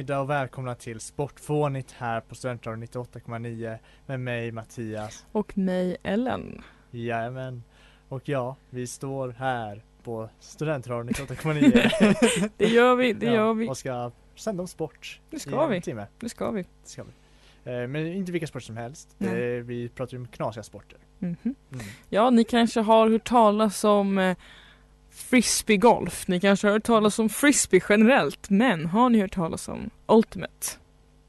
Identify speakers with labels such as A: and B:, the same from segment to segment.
A: Eftermiddag och välkomna till Sportfånigt här på Studentradion 98,9 med mig Mattias.
B: Och mig Ellen.
A: Jajamän. Och ja, vi står här på Studentradion 98,9.
B: Det gör vi, det
A: Ja,
B: gör vi.
A: Och ska sända om sport.
B: Det
A: i
B: ska
A: en
B: vi,
A: Timme.
B: det ska vi.
A: Det ska vi. Eh, Men inte vilka sporter som helst. Eh, Vi pratar ju om knasiga sporter.
B: Mhm.
A: Mm.
B: Ja, ni kanske har hört talas om eh, frisbeegolf. Ni kanske har hört talas om frisbee generellt. Men har ni hört talas om Ultimate?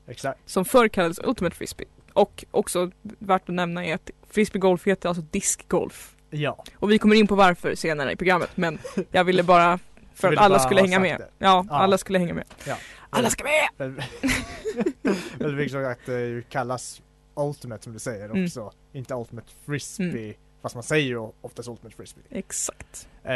A: Exakt.
B: Som förr kallades Ultimate Frisbee. Och också värt att nämna är att frisbeegolf heter alltså diskgolf.
A: Ja.
B: Och vi kommer in på varför senare i programmet. Men jag ville bara för att alla skulle hänga med. Ja,
A: Ja.
B: alla skulle hänga med.
A: Ja.
B: Alla ska med!
A: Väldigt viktigt att det kallas Ultimate som du säger
B: Mm.
A: också. Inte Ultimate Frisbee. Fast man säger ju oftast Ultimate Frisbee.
B: Exakt.
A: Eh,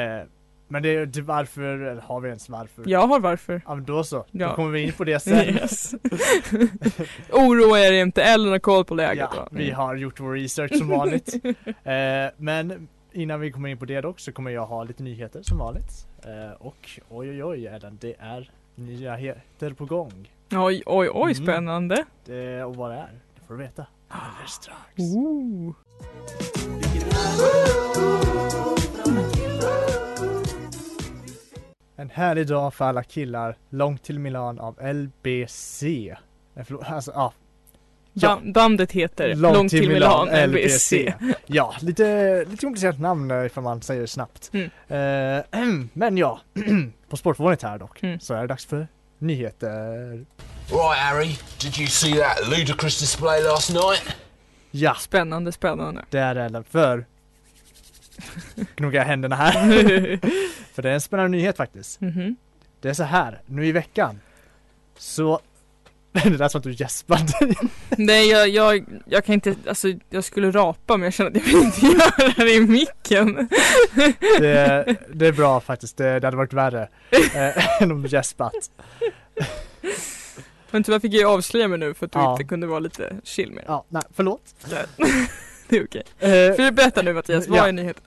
A: men det är varför, eller har vi ens varför?
B: Jag har varför.
A: Ja men då så,
B: Ja.
A: då kommer vi in på det sen.
B: Yes. Oroa er inte, Ellen har koll på läget.
A: ja,
B: va?
A: vi har gjort vår research som vanligt. eh, men innan vi kommer in på det dock så kommer jag ha lite nyheter som vanligt. Eh, och oj oj oj Ellen, det är nyheter på gång.
B: Oj, oj, oj,
A: Mm.
B: spännande.
A: Det, och vad det är, det får du veta alldeles strax.
B: Ooh.
A: En härlig dag för alla killar, långt till Milan av LBC. Alltså, ja, Ja.
B: Bandet heter Långt, till Milan, LBC.
A: Ja, lite, lite komplicerat namn eh, ifall man säger det snabbt.
B: Mm.
A: Eh, men ja, på Sportfånigt här dock,
B: Mm.
A: så är det dags för nyheter.
C: Right, Harry, did you see that ludicrous display last night?
A: Ja,
B: Spännande, spännande.
A: det är det för Gnugga händerna här. för det är en spännande nyhet faktiskt.
B: Mhm.
A: Det är så här, nu i veckan så det lät som att du gäspade.
B: Nej, jag, jag, jag kan inte, alltså jag skulle rapa men jag känner att jag vill inte göra det i micken.
A: Det, det är bra faktiskt, det, det hade varit värre eh, än om du gäspat.
B: Men tyvärr fick jag ju avslöja mig nu för att du
A: Ja.
B: inte kunde vara lite chill med det.
A: Ja, nej, förlåt.
B: Det är okej.
A: Eh,
B: För berätta nu Mattias, vad
A: Ja.
B: är nyheten?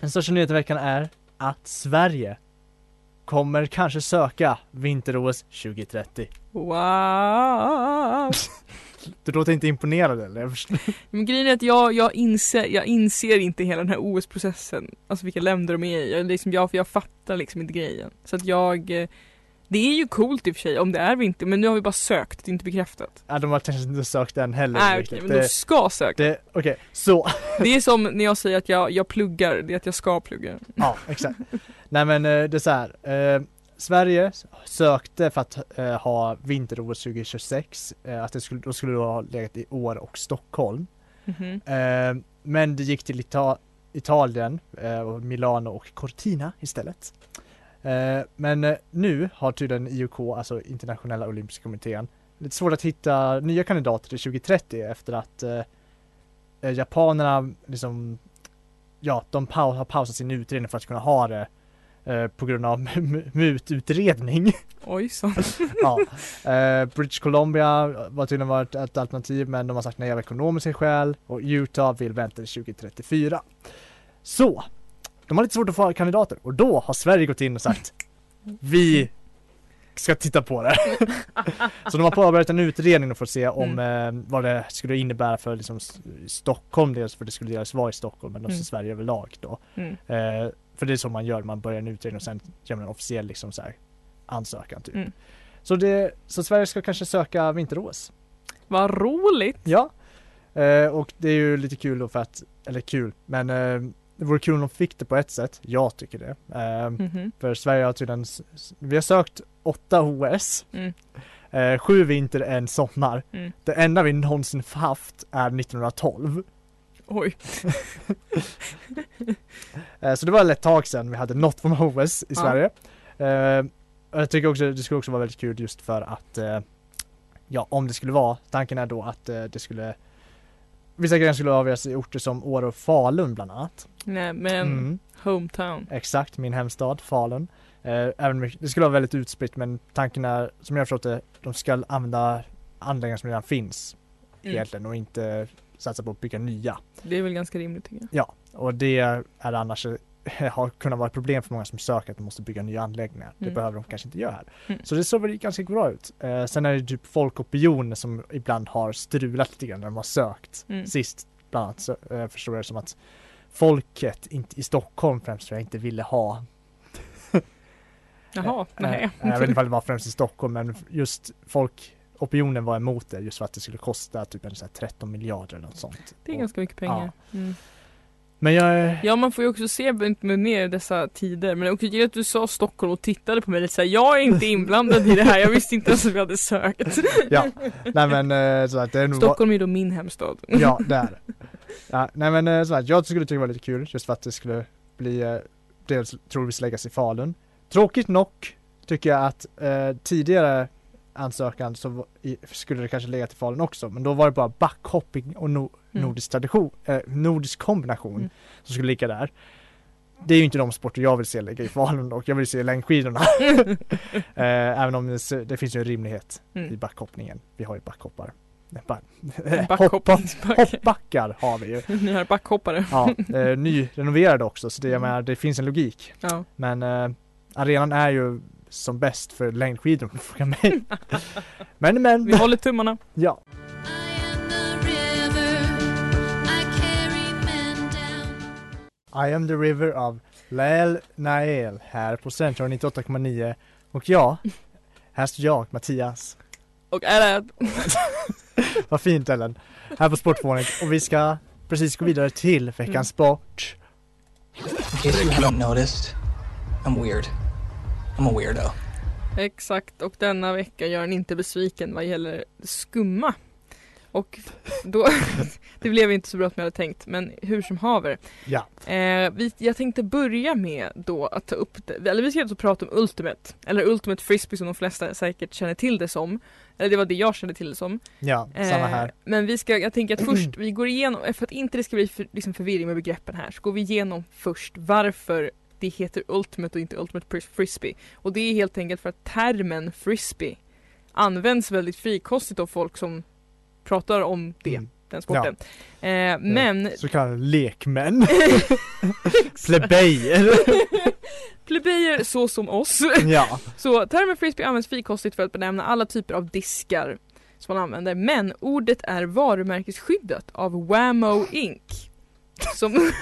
A: Den största nyheten i veckan är att Sverige kommer kanske söka vinter-OS 2030.
B: Wow!
A: Du låter inte imponerad eller?
B: Men grejen är att jag, jag, inser, jag inser inte hela den här OS-processen. Alltså vilka länder de är i. Jag, liksom, jag, jag fattar liksom inte grejen. Så att jag... Det är ju coolt i och för sig om det är vinter, men nu har vi bara sökt, det är inte bekräftat.
A: Ja, de har kanske inte sökt den heller
B: Nej okej, men de
A: det,
B: ska söka.
A: det, Okej, så,
B: Det är som när jag säger att jag, jag pluggar, det är att jag ska plugga.
A: ja exakt. Nej men eh, det är så här. Eh, Sverige sökte för att eh, ha vinter-OS 2026. Eh, att det skulle, då skulle det ha legat i Åre och Stockholm.
B: Mhm.
A: Eh, men det gick till Ita- Italien, eh, Milano och Cortina istället. Eh, men eh, nu har tydligen IOK, alltså Internationella Olympiska Kommittén, lite svårt att hitta nya kandidater till 2030 efter att eh, japanerna liksom, ja, de pau- har pausat sin utredning för att kunna ha det på grund av mututredning.
B: Oj så.
A: ja. British Columbia var tydligen varit ett alternativ men de har sagt nej av ekonomiska skäl och Utah vill vänta till 2034. Så, de har lite svårt att få kandidater och då har Sverige gått in och sagt vi ska titta på det. Så de har påbörjat en utredning för att se om eh, vad det skulle innebära för liksom, Stockholm, dels för det skulle delas vara i Stockholm men också
B: Mm.
A: Sverige överlag då.
B: Mm.
A: Eh, för det är så man gör, man börjar en utredning och sen gör man en officiell liksom så här, ansökan typ.
B: Mm.
A: Så, det, så Sverige ska kanske söka vinter-OS.
B: Vad roligt!
A: Ja. Eh, och det är ju lite kul då för att, eller kul, men eh, det vore kul om de fick det på ett sätt. Jag tycker det. Eh,
B: Mhm.
A: För Sverige har tydligen, vi har sökt åtta OS.
B: Mm.
A: Eh, sju vinter, en sommar.
B: Mm.
A: Det enda vi någonsin haft är 1912.
B: Oj.
A: Eh, Så det var ett tag sedan vi hade något från OS i
B: Ja.
A: Sverige. Eh, och Jag tycker också det skulle också vara väldigt kul just för att eh, Ja om det skulle vara, tanken är då att eh, det skulle Vissa grejer skulle avgöras i orter som Åre och Falun bland annat.
B: Nej men
A: Mm,
B: hometown.
A: exakt, min hemstad Falun. Eh, även det skulle vara väldigt utspritt men tanken är, som jag förstått det, de ska använda anläggningar som redan finns
B: Mm.
A: egentligen och inte satsa på att bygga nya.
B: Det är väl ganska rimligt tycker jag.
A: Ja, och det är annars har kunnat vara ett problem för många som söker att de måste bygga nya anläggningar. Det
B: Mm.
A: behöver de kanske inte göra här.
B: Mm.
A: Så det såg väl ganska bra ut. Eh, sen är det typ folkopinioner som ibland har strulat lite grann när de har sökt.
B: Mm.
A: Sist bland annat så eh, förstår jag det som att folket inte, i Stockholm främst tror jag inte ville ha
B: Jaha,
A: Eh,
B: nej.
A: eh, Jag vet inte ifall det var främst i Stockholm men just folkopinionen var emot det just för att det skulle kosta typ en så här 13 miljarder eller något sånt.
B: Det är
A: Och-
B: ganska mycket pengar. Mm.
A: Men jag är
B: Ja man får ju också se med ner i dessa tider men också att du sa Stockholm och tittade på mig lite såhär Jag är inte inblandad i det här, jag visste inte ens att vi hade sökt.
A: Ja, nej men eh, så att det är nog
B: Stockholm är då min hemstad.
A: Ja, det är det. Ja, nej men eh, så här, jag skulle tycka det var lite kul just för att det skulle bli eh, dels troligtvis läggas i Falun. Tråkigt nog tycker jag att eh, tidigare ansökan så i, skulle det kanske lägga till Falun också men då var det bara backhopping och no,
B: Mm.
A: nordisk tradition, eh, nordisk kombination
B: Mm.
A: som skulle ligga där. Det är ju inte de sporter jag vill se ligga i Falun och jag vill se längdskidorna. eh, även om det, det finns ju en rimlighet i
B: Mm.
A: backhoppningen. Vi har ju backhoppar. Ba- hoppbackar har vi ju.
B: Ni har backhoppare.
A: Ja, eh, nyrenoverade också så det, jag
B: Mm.
A: menar, det finns en logik.
B: Ja.
A: Men eh, arenan är ju som bäst för längdskidor om du frågar mig. men men,
B: Vi håller tummarna.
A: ja.
D: I am the river,
A: av Lael Nael här på Central 98,9 och ja, här står jag, Mattias.
B: Och det
A: Vad fint Ellen. Här på Sportfånet och vi ska precis gå vidare till veckans
B: Mm.
A: sport.
E: In case you haven't noticed, I'm weird. I'm a weirdo.
B: Exakt, och denna vecka gör en inte besviken vad gäller skumma. Och då, det blev inte så bra som jag hade tänkt, men hur som haver.
A: Ja.
B: Eh, vi, jag tänkte börja med då att ta upp det, eller vi ska alltså prata om Ultimate, eller Ultimate Frisbee som de flesta säkert känner till det som. Eller det var det jag kände till det som.
A: Ja, samma
B: Eh,
A: här.
B: Men vi ska, jag tänker att först, vi går igenom, för att inte det ska bli för, liksom förvirring med begreppen här, så går vi igenom först varför det heter Ultimate och inte Ultimate Fris- Frisbee. Och det är helt enkelt för att termen Frisbee används väldigt frikostigt av folk som pratar om det,
A: Mm.
B: den sporten. Eh, men
A: Så kallade lekmän. Plebejer.
B: plebejer så som oss.
A: ja.
B: Så termen frisbee används frikostigt för att benämna alla typer av diskar som man använder. Men ordet är varumärkesskyddat av Whammo Inc. Som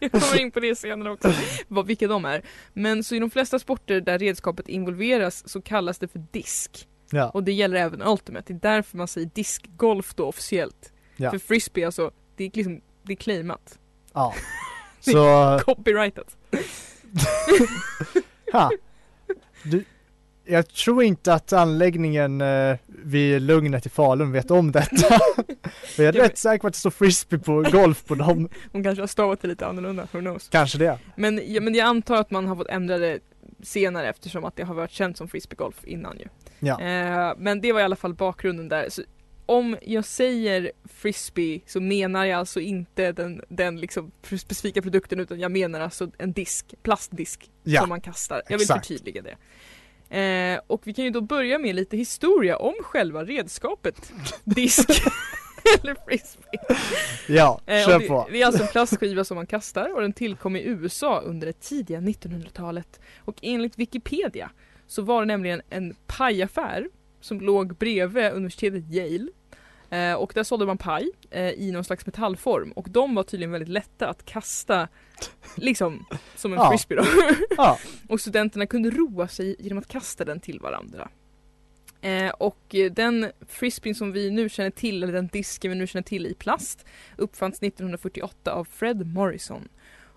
B: jag kommer in på det senare också, vad, vilka de är. Men så i de flesta sporter där redskapet involveras så kallas det för disk.
A: Ja.
B: Och det gäller även Ultimate. Det är därför man säger diskgolf då officiellt.
A: Ja.
B: För frisbee alltså, det är liksom, det är claimat.
A: ja. Så,
B: Copyrightat.
A: ha. Du, jag tror inte att anläggningen eh, vid Lugnet i Falun vet om detta. Jag är rätt säker på att det står frisbee på golf på dem.
B: De kanske har stavat det lite annorlunda, who knows.
A: Kanske det.
B: Men, ja, men jag antar att man har fått ändra det senare eftersom att det har varit känt som frisbeegolf innan ju.
A: Ja.
B: Eh, men det var i alla fall bakgrunden där. Så om jag säger frisbee så menar jag alltså inte den, den liksom specifika produkten utan jag menar alltså en disk, plastdisk
A: Ja.
B: som man kastar. Jag vill
A: exakt.
B: förtydliga det. Eh, och vi kan ju då börja med lite historia om själva redskapet disk eller frisbee.
A: Ja,
B: Eh,
A: kör
B: det,
A: på.
B: det är alltså en plastskiva som man kastar och den tillkom i USA under det tidiga 1900-talet. Och enligt Wikipedia så var det nämligen en pajaffär som låg bredvid universitetet Yale. Eh, och där sålde man paj eh, i någon slags metallform och de var tydligen väldigt lätta att kasta liksom som en
A: Ja.
B: frisbee då.
A: Ja.
B: och studenterna kunde roa sig genom att kasta den till varandra. Eh, och den frisbeen som vi nu känner till, eller den disken vi nu känner till i plast, uppfanns 1948 av Fred Morrison.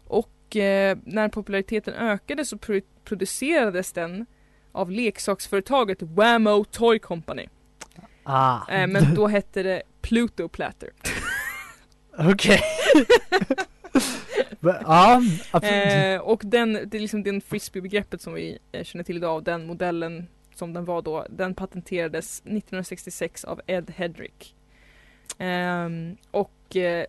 B: Och eh, när populariteten ökade så pro- producerades den av leksaksföretaget Whammo Toy Company.
A: Ah.
B: Eh, men då hette det Pluto Platter.
A: Okej. ja.
B: Eh, och den, det är liksom den frisbee-begreppet som vi eh, känner till idag, den modellen som den var då, den patenterades 1966 av Ed Hedrick. Ehm, och eh,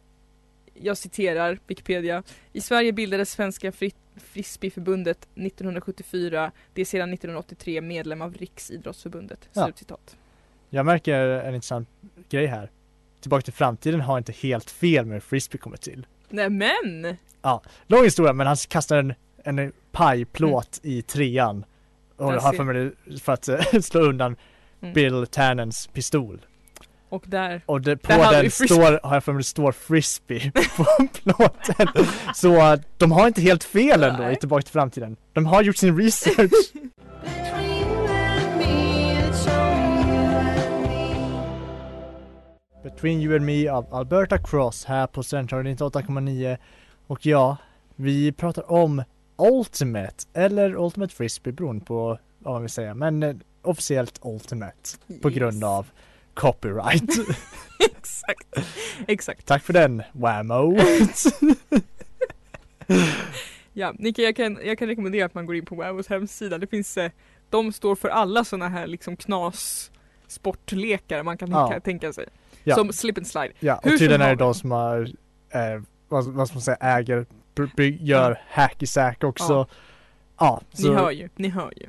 B: jag citerar Wikipedia. I Sverige bildades Svenska Fri- Frisbeeförbundet 1974. Det är sedan 1983 medlem av Riksidrottsförbundet.
A: Ja.
B: Slutcitat.
A: Jag märker en intressant grej här. Tillbaka till framtiden har inte helt fel med hur frisbee kommer till.
B: Nej men!
A: Lång historia men han kastar en, en pajplåt i trean. Och har för mig för att eh, slå undan
B: Mm.
A: Bill Tannens pistol.
B: Och där,
A: Och det, på
B: Där
A: den står, har jag för mig det står frisbee på plåten. Så eh, de har inte helt fel ändå
B: Nej.
A: i Tillbaka till framtiden. De har gjort sin research.
D: Between You and Me
A: av Alberta Cross här på Studentradion 98,9 och ja, vi pratar om Ultimate eller Ultimate Frisbee beroende på vad man vill säga men eh, officiellt Ultimate på
B: Yes.
A: grund av copyright.
B: Exakt. Exakt.
A: Tack för den Whammo!
B: Ja, Nicke jag kan, jag kan rekommendera att man går in på Wavos hemsida. Det finns, eh, de står för alla sådana här liksom knas sportlekar man kan
A: Ja.
B: tänka sig.
A: Ja.
B: Som slip and slide.
A: Ja, och
B: Hur
A: tydligen är det de som har, eh, vad, vad ska man säga, äger, gör hacky sack också.
B: Ja.
A: Ja,
B: Ni
A: så
B: hör ju, ni hör ju.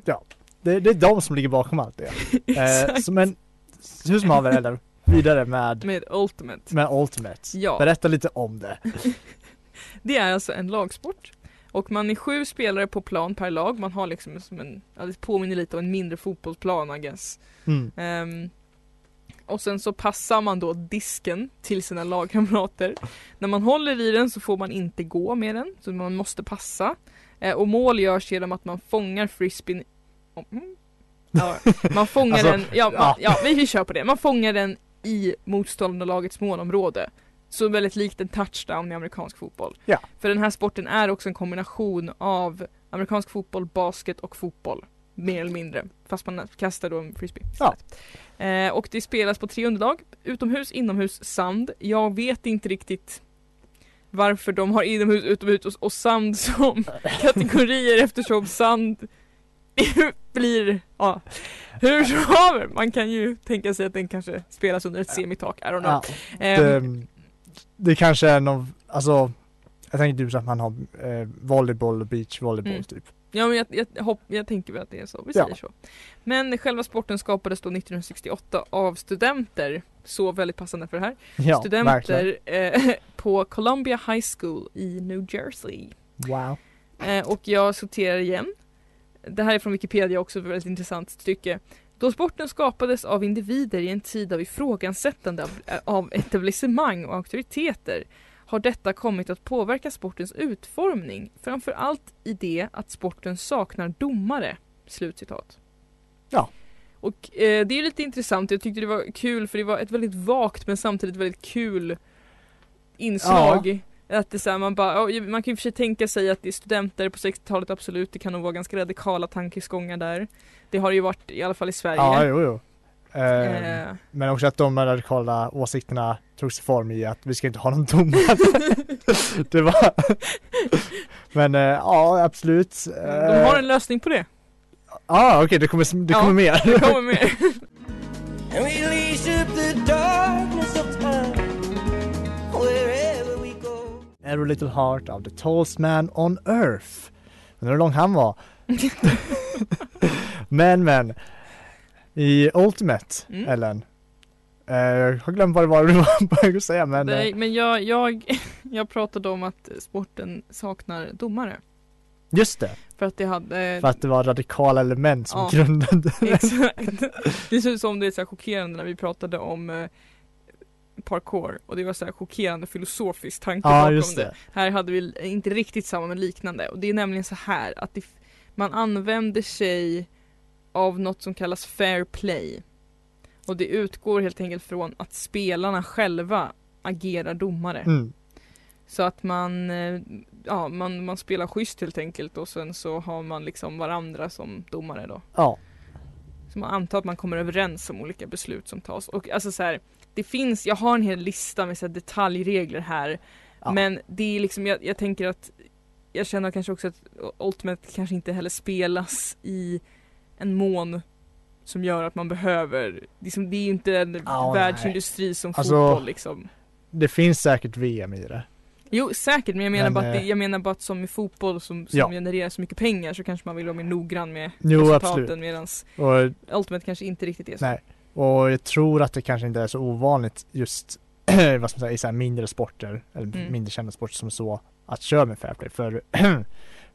A: det, det är de som ligger bakom allt det. Eh, så, men hur som haver eller vidare med,
B: Med Ultimate.
A: med Ultimate.
B: Ja.
A: Berätta lite om det.
B: Det är alltså en lagsport. Och man är sju spelare på plan per lag. Man har liksom som en, ja, det påminner lite om en mindre fotbollsplan I guess.
A: Mm.
B: Ehm, och sen så passar man då disken till sina lagkamrater. När man håller i den så får man inte gå med den, så man måste passa. Eh, och mål görs genom att man fångar frisbeen Mm. Ja, man fångar
A: Alltså,
B: den, ja, man,
A: ja.
B: vi, vi kör på det. Man fångar den i motståndarlagets målområde. Så väldigt likt en touchdown i amerikansk fotboll.
A: Ja.
B: För den här sporten är också en kombination av amerikansk fotboll, basket och fotboll. Mer eller mindre. Fast man kastar då en frisbee.
A: Ja.
B: Eh, och det spelas på tre underlag. Utomhus, inomhus, sand. Jag vet inte riktigt varför de har inomhus, utomhus och, och sand som kategorier eftersom sand blir, ja, hur som haver. Man kan ju tänka sig att den kanske spelas under ett semitak, I don't know.
A: Ja, det, det kanske är någon, alltså jag tänker typ så att man har eh, volleyboll och beachvolleyboll
B: Mm.
A: typ.
B: Ja men jag, jag, hopp, jag tänker väl att det är så, vi
A: Ja.
B: säger så. Men själva sporten skapades då 1968 av studenter, så väldigt passande för det här.
A: Ja,
B: studenter eh, på Columbia High School i New Jersey.
A: Wow.
B: Eh, och jag sorterar igen. Det här är från Wikipedia också, ett väldigt intressant stycke. Då sporten skapades av individer i en tid av ifrågasättande av, eh, av etablissemang och auktoriteter har detta kommit att påverka sportens utformning, framför allt i det att sporten saknar domare. Slutcitat.
A: Ja.
B: Och eh, det är lite intressant, jag tyckte det var kul för det var ett väldigt vagt men samtidigt väldigt kul inslag. Att det så här, man, bara, ja, man kan ju för sig tänka sig att det är studenter på 60-talet absolut, det kan nog vara ganska radikala tankegångar där. Det har det ju varit i alla fall i Sverige.
A: Ja, jo, jo. Eh,
B: Eh,
A: Men också att de radikala åsikterna tog sig form i att vi ska inte ha någon domare. det var... Men eh, ja, absolut.
B: de har en lösning på det.
A: Ja, ah, okej, det kommer, det
B: Ja,
A: kommer mer.
B: Det kommer mer.
A: Every Little Heart of the Tallest Man on Earth. Undrar hur lång han var. men men. I Ultimate,
B: Mm.
A: Ellen. Eh, jag har glömt vad det var du var på väg att säga men.
B: Nej,
A: eh,
B: men jag, jag, jag pratade om att sporten saknar domare.
A: just det,
B: För att det hade...
A: för att det var radikala element som
B: Ja.
A: grundade.
B: Exakt. Det ser ut som det är så chockerande när vi pratade om eh, parkour och det var så här chockerande filosofisk tanke
A: Ja,
B: bakom det.
A: det.
B: Här hade vi inte riktigt samma men liknande och det är nämligen så här att det, man använder sig av något som kallas fair play. Och det utgår helt enkelt från att spelarna själva agerar domare.
A: Mm.
B: Så att man, eh, ja, man, man spelar schysst helt enkelt och sen så har man liksom varandra som domare då.
A: Ja,
B: Så man antar att man kommer överens om olika beslut som tas. Och alltså så här, det finns, jag har en hel lista med så här detaljregler här.
A: Ja.
B: Men det är liksom, jag, jag tänker att jag känner kanske också att Ultimate kanske inte heller spelas i en mån som gör att man behöver, liksom, det är ju inte en
A: Ja,
B: världsindustri som
A: Alltså,
B: fotboll liksom.
A: Det finns säkert VM i det.
B: Jo säkert men jag menar,
A: Men,
B: bara, att det,
A: eh,
B: jag menar bara att som i fotboll som, som
A: Ja.
B: genererar så mycket pengar så kanske man vill vara mer noggrann med
A: Jo,
B: resultaten
A: Och,
B: Ultimate kanske inte riktigt är så.
A: nej. Och jag tror att det kanske inte är så ovanligt just vad ska man säga, i så mindre sporter, eller
B: Mm.
A: mindre kända sporter som så, att köra med fair play. För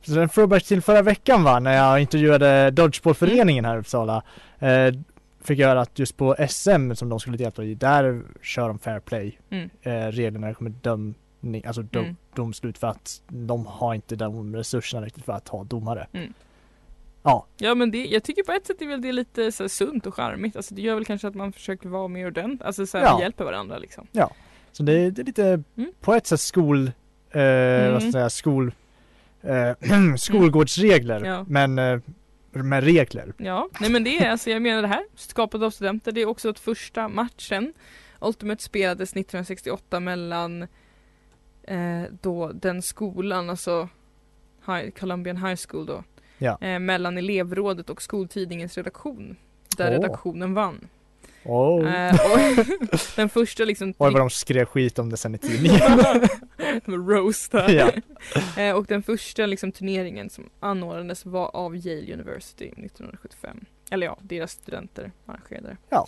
A: så en throwback till förra veckan va, när jag intervjuade Dodgeballföreningen här i Uppsala. Eh, fick jag höra att just på SM som de skulle delta i, där kör de fair play.
B: Mm.
A: Eh, reglerna kommer dömning, alltså dom,
B: Mm.
A: domslut för att de har inte de resurserna riktigt för att ha domare.
B: Mm.
A: Ja,
B: Ja men det, jag tycker på ett sätt är väl det lite så här, sunt och charmigt. Alltså det gör väl kanske att man försöker vara mer ordentlig, alltså så här,
A: Ja.
B: hjälper varandra liksom.
A: Så det, det är lite
B: Mm.
A: på ett sätt skol, eh,
B: Mm.
A: vad ska jag säga, skol, eh, skolgårdsregler
B: Ja.
A: men eh, med regler.
B: Ja, nej men det är alltså, jag menar det här, skapat av studenter, det är också att första matchen Ultimate spelades 1968 mellan eh, då den skolan, alltså High, Columbian High School då,
A: Ja.
B: eh, mellan elevrådet och skoltidningens redaktion. Där
A: Åh.
B: redaktionen vann.
A: Oh.
B: Och den första liksom
A: Oj vad de skrev skit om det sen i tidningen.
B: Roast här.
A: Ja.
B: Eh, och den första liksom, turneringen som anordnades var av Yale University 1975. Eller ja, deras studenter arrangerade det.
A: Ja.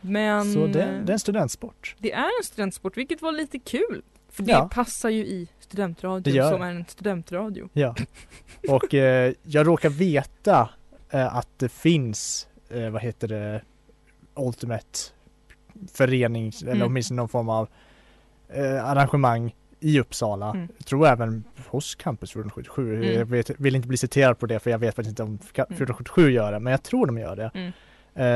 B: Men
A: Så det,
B: eh,
A: det är en studentsport.
B: det är en studentsport, vilket var lite kul. För det
A: Ja.
B: passar ju i studentradion som är en studentradio.
A: Ja. Och eh, jag råkar veta att det finns, vad heter det, Ultimate förening eller
B: Mm.
A: åtminstone någon form av eh, arrangemang i Uppsala.
B: Mm.
A: Jag tror även hos Campus 1477.
B: Mm.
A: Jag vet, vill inte bli citerad på det för jag vet faktiskt inte om Ka-
B: Mm.
A: 1477 gör det, men jag tror de gör det.
B: Mm.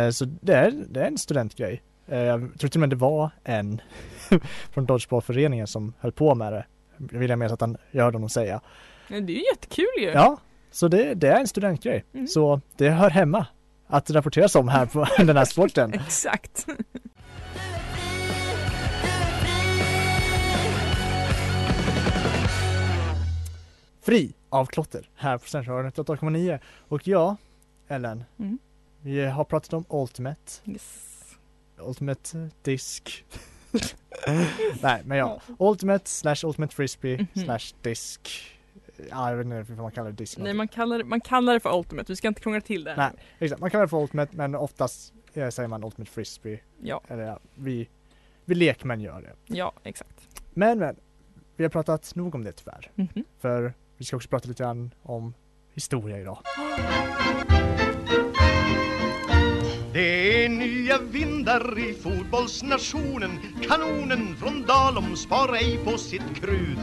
A: Eh, så det är, det är en studentgrej. Eh, jag tror till och med det var en från Dodgeballföreningen som höll på med det. Jag vill jag minnas att han, hörde honom säga.
B: Men det är ju jättekul ju!
A: Ja, så det, det är en studentgrej.
B: Mm.
A: Så det hör hemma att rapporteras om här på den här sporten.
B: Exakt!
A: Fri av klotter här på Centralen 88,9. Och ja, Ellen,
B: Mm.
A: vi har pratat om Ultimate,
B: Yes.
A: Ultimate Disk. Nej, men ja, Ultimate slash Ultimate Frisbee
B: Mhm.
A: slash Disk. Ja, jag vet inte vad man kallar det, disk.
B: Nej man kallar, det- man kallar det för Ultimate, vi ska inte krångla till det.
A: Nej. Exakt, man kallar det för Ultimate men oftast eh, säger man Ultimate Frisbee.
B: Ja,
A: Eller ja, vi, vi lekmän gör det.
B: ja exakt.
A: Men men, vi har pratat nog om det tyvärr.
B: Mhm.
A: För vi ska också prata lite grann om historia idag.
F: Det är nya vindar i fotbollsnationen Kanonen från Dalom sparar ej på sitt krut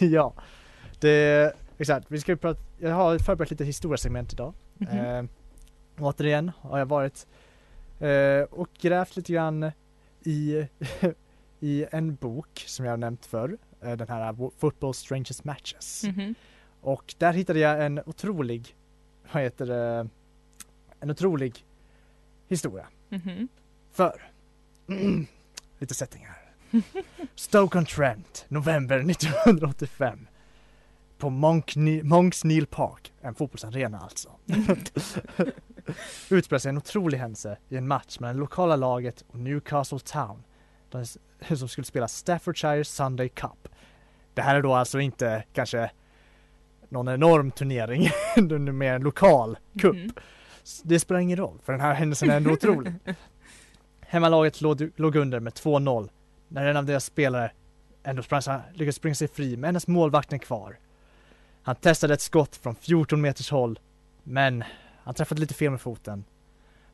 A: ja, det, exakt. Vi ska prata, jag har förberett lite historiesegment idag.
B: Mhm.
A: Eh, återigen har jag varit eh, och grävt lite grann i, i en bok som jag har nämnt förr. Eh, den här Football Strangest Matches.
B: Mhm.
A: Och där hittade jag en otrolig, vad heter det, en otrolig historia.
B: Mhm.
A: För, lite setting här. Stoke-on-Trent, november 1985. På Monk- Monks Neal Park, en fotbollsarena alltså. Utspelar sig en otrolig händelse i en match mellan det lokala laget och Newcastle Town. Som skulle spela Staffordshire Sunday Cup. Det här är då alltså inte kanske någon enorm turnering, det är mer en lokal cup.
B: Mhm.
A: Det spelar ingen roll, för den här händelsen är ändå otrolig. Hemmalaget låg, under med 2-0 när en av deras spelare ändå sprang, lyckades springa sig fri med endast målvakten kvar. Han testade ett skott från 14 meters håll, men han träffade lite fel med foten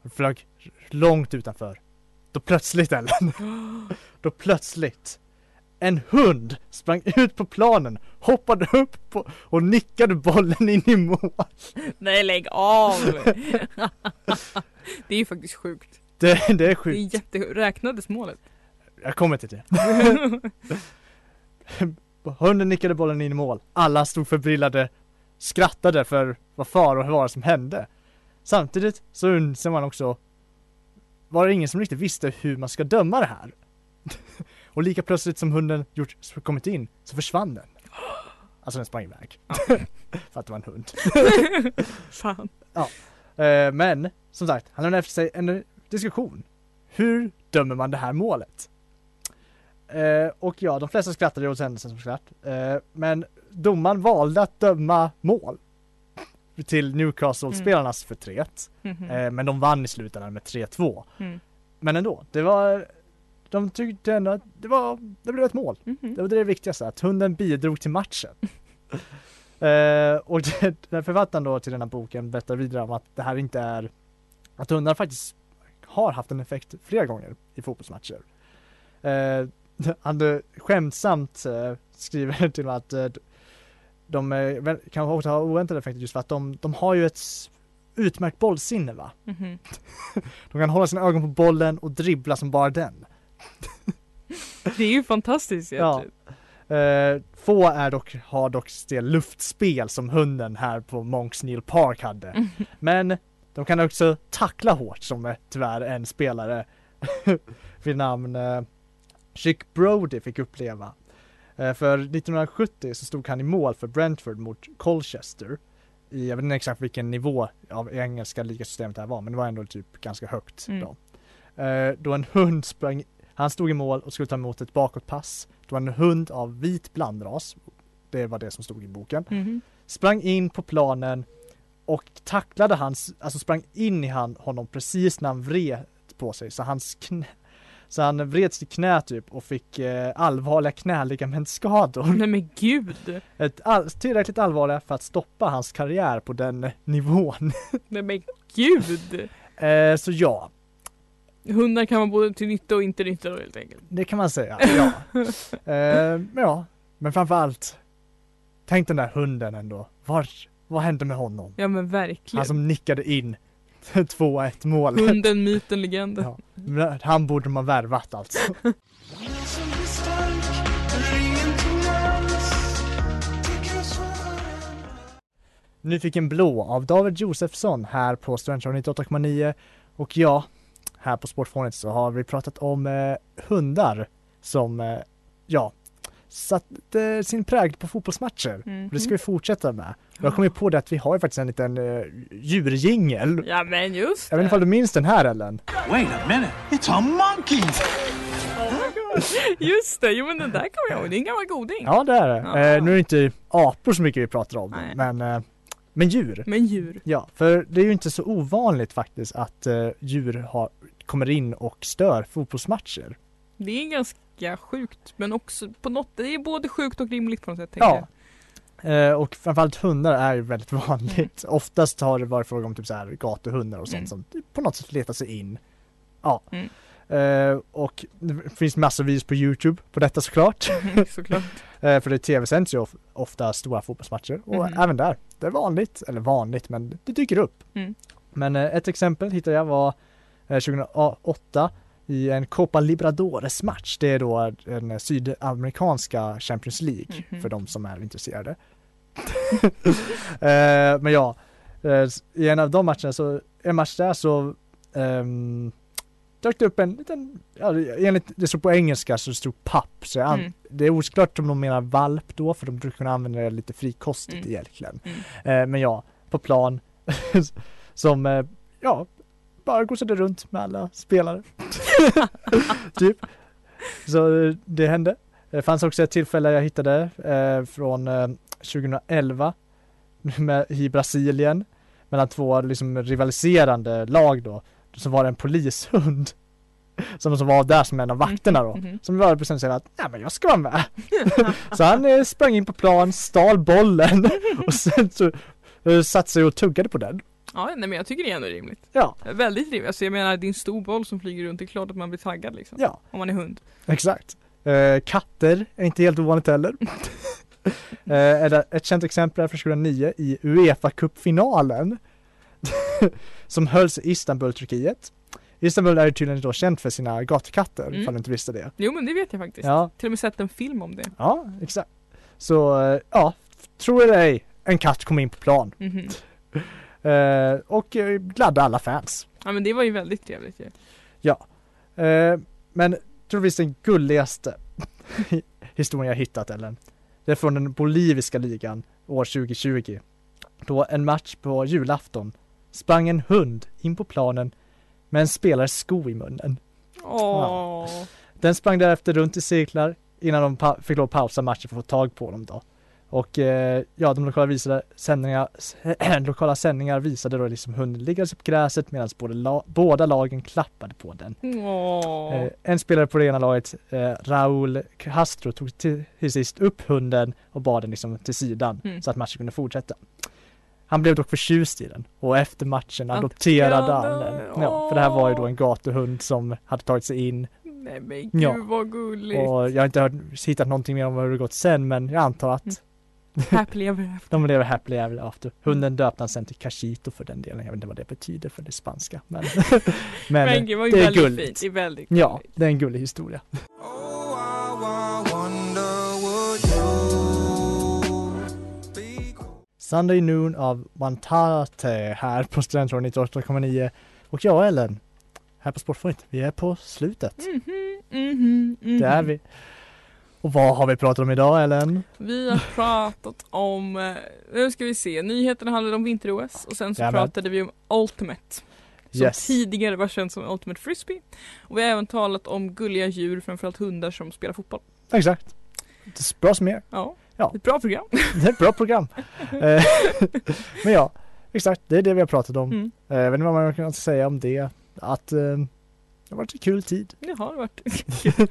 A: och flög långt utanför. Då plötsligt Ellen, då plötsligt en hund sprang ut på planen, hoppade upp på, och nickade bollen in i mål.
B: Nej lägg av! det är ju faktiskt sjukt.
A: Det, det är
B: Det är
A: sjukt.
B: jättesjukt. Räknades målet?
A: Jag kommer till det. Hunden nickade bollen in i mål. Alla stod förbrillade, skrattade för vad far och vad var det som hände. Samtidigt så inser man också, var det ingen som riktigt visste hur man ska döma det här? och lika plötsligt som hunden gjort, kommit in så försvann den. Alltså den sprang iväg. För att det var en hund.
B: Fan.
A: Eh, men som sagt, han lämnade efter sig en diskussion. Hur dömer man det här målet? Eh, och ja, de flesta skrattade åt händelsen såklart. Eh, men domaren valde att döma mål till Newcastle-spelarnas förtret.
B: Mhm.
A: Eh, men de vann i slutändan med 3-2.
B: Mm.
A: Men ändå, det var de tyckte ändå att det var, det blev ett mål.
B: Mhm.
A: Det var det viktigaste, att hunden bidrog till matchen. eh, och det, den författaren då till den här boken berättar vidare om att det här inte är, att hundar faktiskt har haft en effekt flera gånger i fotbollsmatcher. Eh, han skämtsamt eh, skriver till att eh, de eh, väl- kan också ha oväntade effekter just för att de, de har ju ett utmärkt bollsinne va.
B: Mhm.
A: De kan hålla sina ögon på bollen och dribbla som bara den.
B: Det är ju fantastiskt
A: Ja.
B: egentligen.
A: Eh, få är dock, har dock det luftspel som hunden här på Monks Neil Park hade. Men de kan också tackla hårt som tyvärr en spelare vid namn eh, Chick Brody fick uppleva. Eh, för 1970 så stod han i mål för Brentford mot Colchester. I, jag vet inte exakt vilken nivå av engelska ligasystemet det här var men det var ändå typ ganska högt
B: Mm.
A: då. Eh, då en hund sprang, han stod i mål och skulle ta emot ett bakåtpass. Det var en hund av vit blandras. Det var det som stod i boken.
B: Mhm.
A: Sprang in på planen och tacklade hans, alltså sprang in i han, honom precis när han vred på sig så hans knä, så han vred sitt knä typ och fick eh, allvarliga knäligamentskador.
B: Nej men gud.
A: Ett all, tillräckligt allvarliga för att stoppa hans karriär på den nivån.
B: Nej men gud.
A: Eh, så ja,
B: Hundar kan vara både till nytta och inte nytta då helt enkelt.
A: det kan man säga. Ja. eh, men ja, men framförallt Tänk den där hunden ändå. Var, vad hände med honom?
B: Ja men verkligen.
A: Han som nickade in 2-1 målet.
B: Hunden, myten, legenden.
A: Ja. Han borde man värvat alltså. Nyfiken blå av David Josefsson här på Studentradion 98,9 och ja, här på Sportfånet så har vi pratat om eh, hundar som, eh, ja, satt eh, sin prägel på fotbollsmatcher.
B: Mhm.
A: Och det ska vi fortsätta med. Och jag kom ju på det att vi har ju faktiskt en liten eh, djurjingel.
B: Ja men just
A: Jag vet inte
B: det.
A: du minns den här Ellen?
G: Wait a minute, it's a monkey!
B: Just det, jo men den där kommer jag ihåg. Det är en gammal goding.
A: Ja det är det.
B: Ja.
A: Eh, nu är det inte apor så mycket vi pratar om,
B: Nej.
A: men, eh, men djur.
B: Men djur.
A: Ja, för det är ju inte så ovanligt faktiskt att eh, djur har, kommer in och stör fotbollsmatcher.
B: Det är ganska sjukt men också på något, det är både sjukt och rimligt på något sätt. tänker
A: Ja. Eh, och framförallt hundar är ju väldigt vanligt. Oftast har det varit fråga om typ så här gatuhundar och sånt
B: Mm.
A: som på något sätt letar sig in. Ja.
B: Mm.
A: Eh, och det finns massor vis på Youtube på detta såklart.
B: Såklart.
A: Eh, för det tv-sänds ju of- ofta stora fotbollsmatcher och
B: Mhm.
A: även där. Det är vanligt, eller vanligt, men det dyker upp.
B: Mm.
A: Men eh, ett exempel hittade jag var eh, 2008 i en Copa Liberadores match. Det är då den sydamerikanska Champions League
B: Mhm.
A: för de som är intresserade. eh, men ja, eh, i en av de matcherna så, en match där så ehm, dök det upp en liten, ja, enligt det stod på engelska så det stod papp, så jag
B: Mm.
A: det är oklart om de menar valp då för de brukar kunna använda det lite frikostigt
B: Mm.
A: egentligen.
B: Mm.
A: Eh, men ja, på plan som, ja, bara gosade runt med alla spelare. typ. Så eh, det hände. Det fanns också ett tillfälle jag hittade eh, från eh, 2011 med, i Brasilien mellan två liksom rivaliserande lag då. Så var det en polishund som, som var där som en av vakterna då.
B: Mhm.
A: Som var för att, ja men jag ska vara med. så han eh, sprang in på plan, stal bollen och sen så eh, satte sig och tuggade på den.
B: Ja, nej men jag tycker det är ändå rimligt.
A: Ja,
B: Väldigt rimligt. Alltså jag menar, det är en stor boll som flyger runt. Det är klart att man blir taggad liksom.
A: ja,
B: Om man är hund.
A: exakt. Eh, katter är inte helt ovanligt heller. eh, ett känt exempel är från 2009 i Uefa Cup-finalen som hölls i Istanbul, Turkiet. Istanbul är tydligen då känt för sina gatkatter,
B: Mm.
A: ifall du inte visste det.
B: Jo men det vet jag faktiskt.
A: Ja,
B: Till och med sett en film om det.
A: ja, exakt. Så, eh, ja, tro eller ej, en katt kom in på plan.
B: Mhm.
A: Eh, och eh, gladde alla fans.
B: Ja men det var ju väldigt trevligt ju.
A: Eh, men troligtvis den gulligaste historien jag hittat Ellen. Det är från den boliviska ligan år 2020. Då en match på julafton sprang en hund in på planen med en spelares sko i munnen.
B: Åh.
A: Den sprang därefter runt i cirklar innan de fick lov att pausa matchen för att få tag på dem då. Och eh, ja, de lokala, visade sändningar, lokala sändningar visade då liksom hunden liggandes på gräset medan la- båda lagen klappade på den. Eh, en spelare på det ena laget, eh, Raúl Castro, tog till, till sist upp hunden och bar den liksom till sidan
B: Mm.
A: så att matchen kunde fortsätta. Han blev dock förtjust i den och efter matchen adopterade han den. Ja, för det här var ju då en gatuhund som hade tagit sig in
B: Nej men gud
A: Ja.
B: vad gulligt.
A: och jag har inte hört, hittat någonting mer om hur det gått sen men jag antar att
B: Mm. Happily ever after.
A: de lever happily ever after. Hunden döpte han sen till Cachito för den delen. Jag vet inte vad det betyder för det spanska men, men,
B: Men gud, det
A: det är gulligt.
B: fint. Det är väldigt
A: Ja,
B: gulligt.
A: det är en gullig historia. Sunday Noon av Mantate här på Studentradion 98,9 och jag Ellen här på Sportpoint. Vi är på slutet.
B: Mhm, mhm, mhm.
A: Det är vi. Och vad har vi pratat om idag Ellen?
B: Vi har pratat om, eh, nu ska vi se, nyheterna handlade om vinter-OS och sen så
A: Jajamän.
B: pratade vi om Ultimate. Som
A: Yes.
B: tidigare var känt som Ultimate Frisbee. Och vi har även talat om gulliga djur, framförallt hundar som spelar fotboll.
A: Exakt. Bra som er.
B: Ja,
A: Ja.
B: ett bra program.
A: Det är ett bra program. Eh, Men ja, exakt. Det är det vi har pratat om.
B: Mm.
A: Eh, Jag vet inte vad man kan säga om det. Att det har varit en kul tid.
B: Det har varit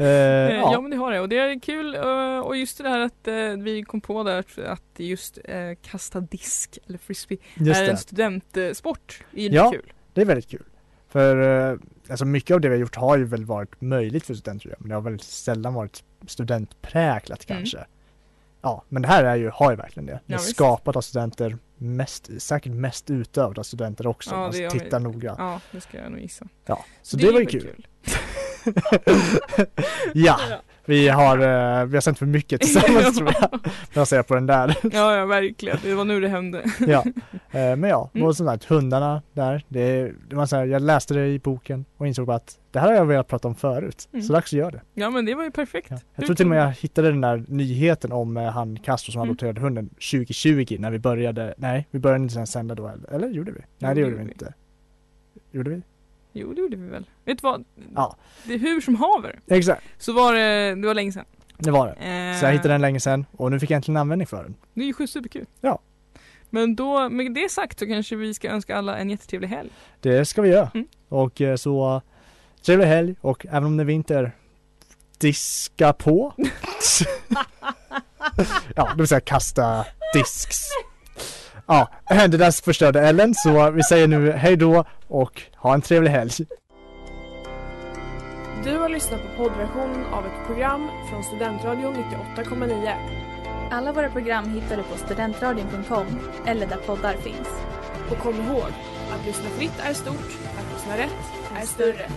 A: Eh,
B: Eh, Ja.
A: ja.
B: men det har det och det är kul eh, och just det här att vi kom på där att- just kasta disk eller frisbee
A: Just
B: är
A: det.
B: en studentsport. Det är
A: Ja.
B: kul.
A: Det är väldigt kul. För alltså mycket av det vi har gjort har ju väl varit möjligt för studenter men det har väldigt sällan varit studentpräglat
B: Mm.
A: Ja, men det här är ju, har ju verkligen det. Det
B: Ja,
A: är skapat av studenter, mest, säkert mest utövat av studenter också.
B: Ja, det
A: tittar
B: vi.
A: noga. Ja.
B: Ja, det ska jag nog gissa.
A: Så det, var ju
B: väl
A: kul. ja, vi har, eh, vi har sänt för mycket tillsammans tror jag. Jag ser på den där.
B: Ja, ja, verkligen. Det var nu det hände.
A: ja. Eh, Men ja,
B: Mm.
A: och som sagt hundarna där, det, det var så här, jag läste det i boken och insåg bara att det här har jag velat prata om förut.
B: Mm.
A: Så dags att göra det.
B: Ja, men det var ju perfekt.
A: Ja. Jag tror till och med jag hittade den där nyheten om eh, han Castro som
B: Mm.
A: adopterade hunden 2020 när vi började, nej vi började inte sända då eller, eller gjorde vi? Nej det
B: Jo,
A: gjorde vi inte. Gjorde vi?
B: Jo, det gjorde vi väl. Vet du vad?
A: Ja.
B: Det är hur som haver.
A: Exakt,
B: Så var det, det var länge sedan.
A: det var det.
B: Eh,
A: Så jag hittade den länge sedan och nu fick jag äntligen användning för den.
B: Det är ju sjukt superkul.
A: Ja.
B: Men då, med det sagt så kanske vi ska önska alla en jättetrevlig helg.
A: Det ska vi göra.
B: Mm.
A: Och eh, så trevlig helg och även om det är vinter, diska på. ja, det vill säga kasta disks. Ja, det där förstörde Ellen så vi säger nu hej då och ha en trevlig helg.
H: Du har lyssnat på poddversion av ett program från Studentradion 98,9.
I: Alla våra program hittar du på studentradion.com eller där poddar finns.
H: Och kom ihåg, att lyssna fritt är stort, att lyssna rätt är större.